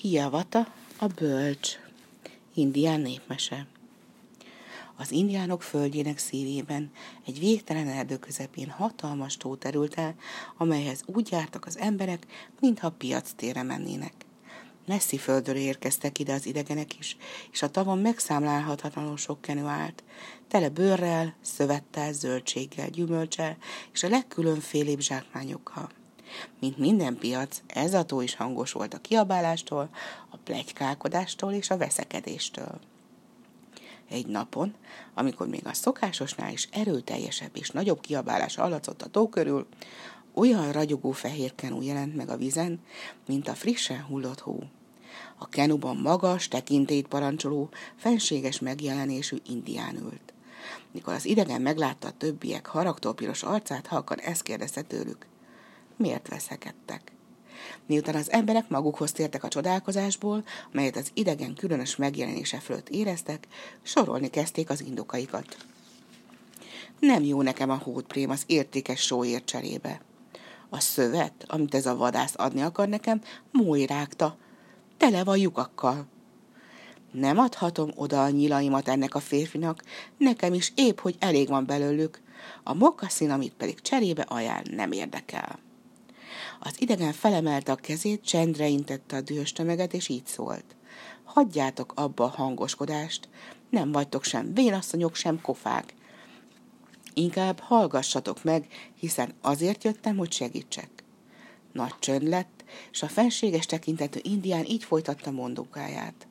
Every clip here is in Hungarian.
Hiavata, a bölcs, indián népmese. Az indiánok földjének szívében, egy végtelen erdő közepén hatalmas tó terült el, amelyhez úgy jártak az emberek, mintha piac tére mennének. Messzi földről érkeztek ide az idegenek is, és a tavon megszámlálhatatlanul sok kenő állt, tele bőrrel, szövettel, zöldséggel, gyümölcsel és a legkülönfélébb zsákmányokkal. Mint minden piac, ez a tó is hangos volt a kiabálástól, a plegykálkodástól és a veszekedéstől. Egy napon, amikor még a szokásosnál is erőteljesebb és nagyobb kiabálás hallatszott a tó körül, olyan ragyogó fehér kenú jelent meg a vizen, mint a frissen hullott hó. A kenuban magas, tekintélyt parancsoló, fenséges megjelenésű indián ült. Mikor az idegen meglátta a többiek haragtól piros arcát, halkan ezt kérdezte tőlük miért veszekedtek. Miután az emberek magukhoz tértek a csodálkozásból, melyet az idegen különös megjelenése fölött éreztek, sorolni kezdték az indokaikat. Nem jó nekem a hótprém az értékes sóért cserébe. A szövet, amit ez a vadász adni akar nekem, rágta. Tele van lyukakkal. Nem adhatom oda a nyilaimat ennek a férfinak, nekem is épp, hogy elég van belőlük. A mokaszín, amit pedig cserébe ajánl, nem érdekel. Az idegen felemelte a kezét, csendre intette a dühös tömeget, és így szólt. Hagyjátok abba a hangoskodást, nem vagytok sem vénasszonyok, sem kofák. Inkább hallgassatok meg, hiszen azért jöttem, hogy segítsek. Nagy csönd lett, és a fenséges tekintetű indián így folytatta mondókáját.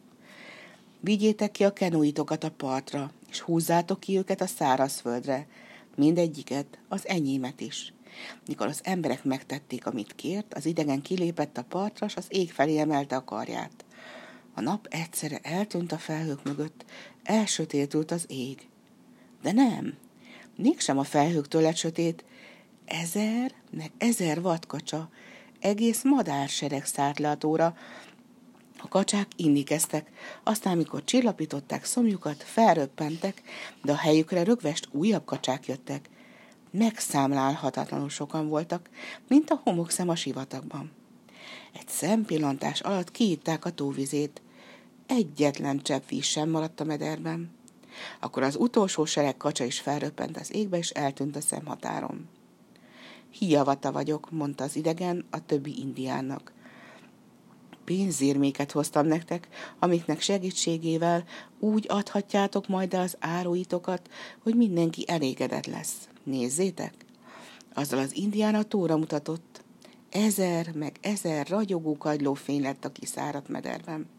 Vigyétek ki a kenúitokat a partra, és húzzátok ki őket a szárazföldre, mindegyiket, az enyémet is. Mikor az emberek megtették, amit kért, az idegen kilépett a partra, és az ég felé emelte a karját. A nap egyszerre eltűnt a felhők mögött, elsötétült az ég. De nem, mégsem a felhőktől lett sötét, ezer, meg ezer vadkacsa, egész madársereg szállt le a tóra, a kacsák inni kezdtek, aztán, mikor csillapították szomjukat, felröppentek, de a helyükre rögvest újabb kacsák jöttek megszámlálhatatlanul sokan voltak, mint a homokszem a sivatagban. Egy szempillantás alatt kiitták a tóvizét. Egyetlen csepp víz sem maradt a mederben. Akkor az utolsó sereg kacsa is felröppent az égbe, és eltűnt a szemhatáron. Hiavata vagyok, mondta az idegen a többi indiánnak. Pénzérméket hoztam nektek, amiknek segítségével úgy adhatjátok majd az áruitokat, hogy mindenki elégedett lesz. Nézzétek! Azzal az indián a tóra mutatott. Ezer meg ezer ragyogó kagylófény lett a kiszáradt mederben.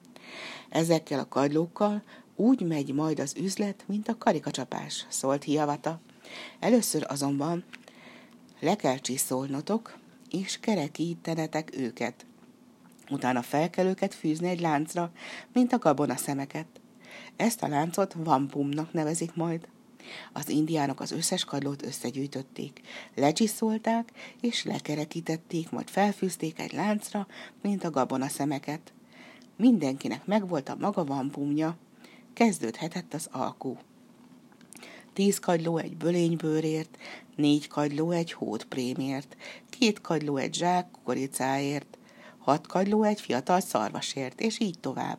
Ezekkel a kagylókkal úgy megy majd az üzlet, mint a karikacsapás, szólt Hiavata. Először azonban le kell csiszolnotok, és kerekítenetek őket. Utána fel kell őket fűzni egy láncra, mint a gabona szemeket. Ezt a láncot vampumnak nevezik majd. Az indiánok az összes kadlót összegyűjtötték, lecsiszolták és lekerekítették, majd felfűzték egy láncra, mint a gabona szemeket. Mindenkinek megvolt a maga vampumja, kezdődhetett az alkú. Tíz kagyló egy bölénybőrért, négy kagyló egy hótprémért, két kagyló egy zsák kukoricáért, hat kagyló egy fiatal szarvasért, és így tovább.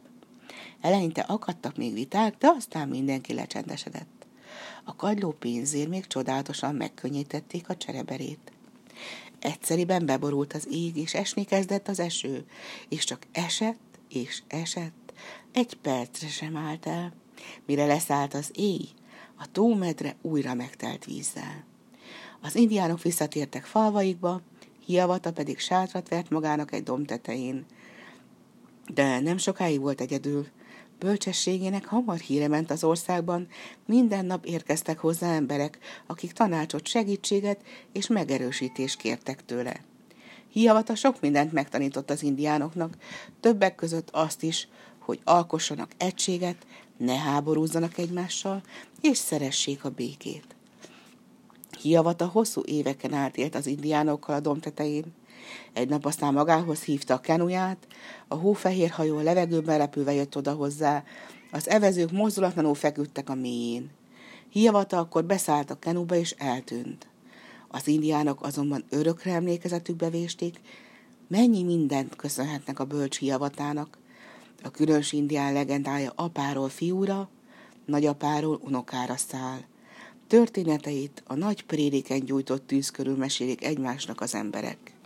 Eleinte akadtak még viták, de aztán mindenki lecsendesedett. A kagyló pénzért még csodálatosan megkönnyítették a csereberét. Egyszeriben beborult az ég, és esni kezdett az eső, és csak esett és esett, egy percre sem állt el. Mire leszállt az éj, a tómedre újra megtelt vízzel. Az indiánok visszatértek falvaikba, Hiavata pedig sátrat vert magának egy domb tetején. De nem sokáig volt egyedül, Bölcsességének hamar híre ment az országban, minden nap érkeztek hozzá emberek, akik tanácsot, segítséget és megerősítést kértek tőle. Hiavata sok mindent megtanított az indiánoknak, többek között azt is, hogy alkossanak egységet, ne háborúzzanak egymással, és szeressék a békét. Hiavata hosszú éveken át élt az indiánokkal a domb tetején. Egy nap aztán magához hívta a kenuját, a hófehér hajó levegőben repülve jött oda hozzá, az evezők mozdulatlanul feküdtek a mélyén. Hiavata akkor beszállt a kenúba és eltűnt. Az indiánok azonban örökre emlékezetükbe vésték, mennyi mindent köszönhetnek a bölcs hiavatának. A különös indián legendája apáról fiúra, nagyapáról unokára száll. Történeteit a nagy prédiken gyújtott tűz körül mesélik egymásnak az emberek.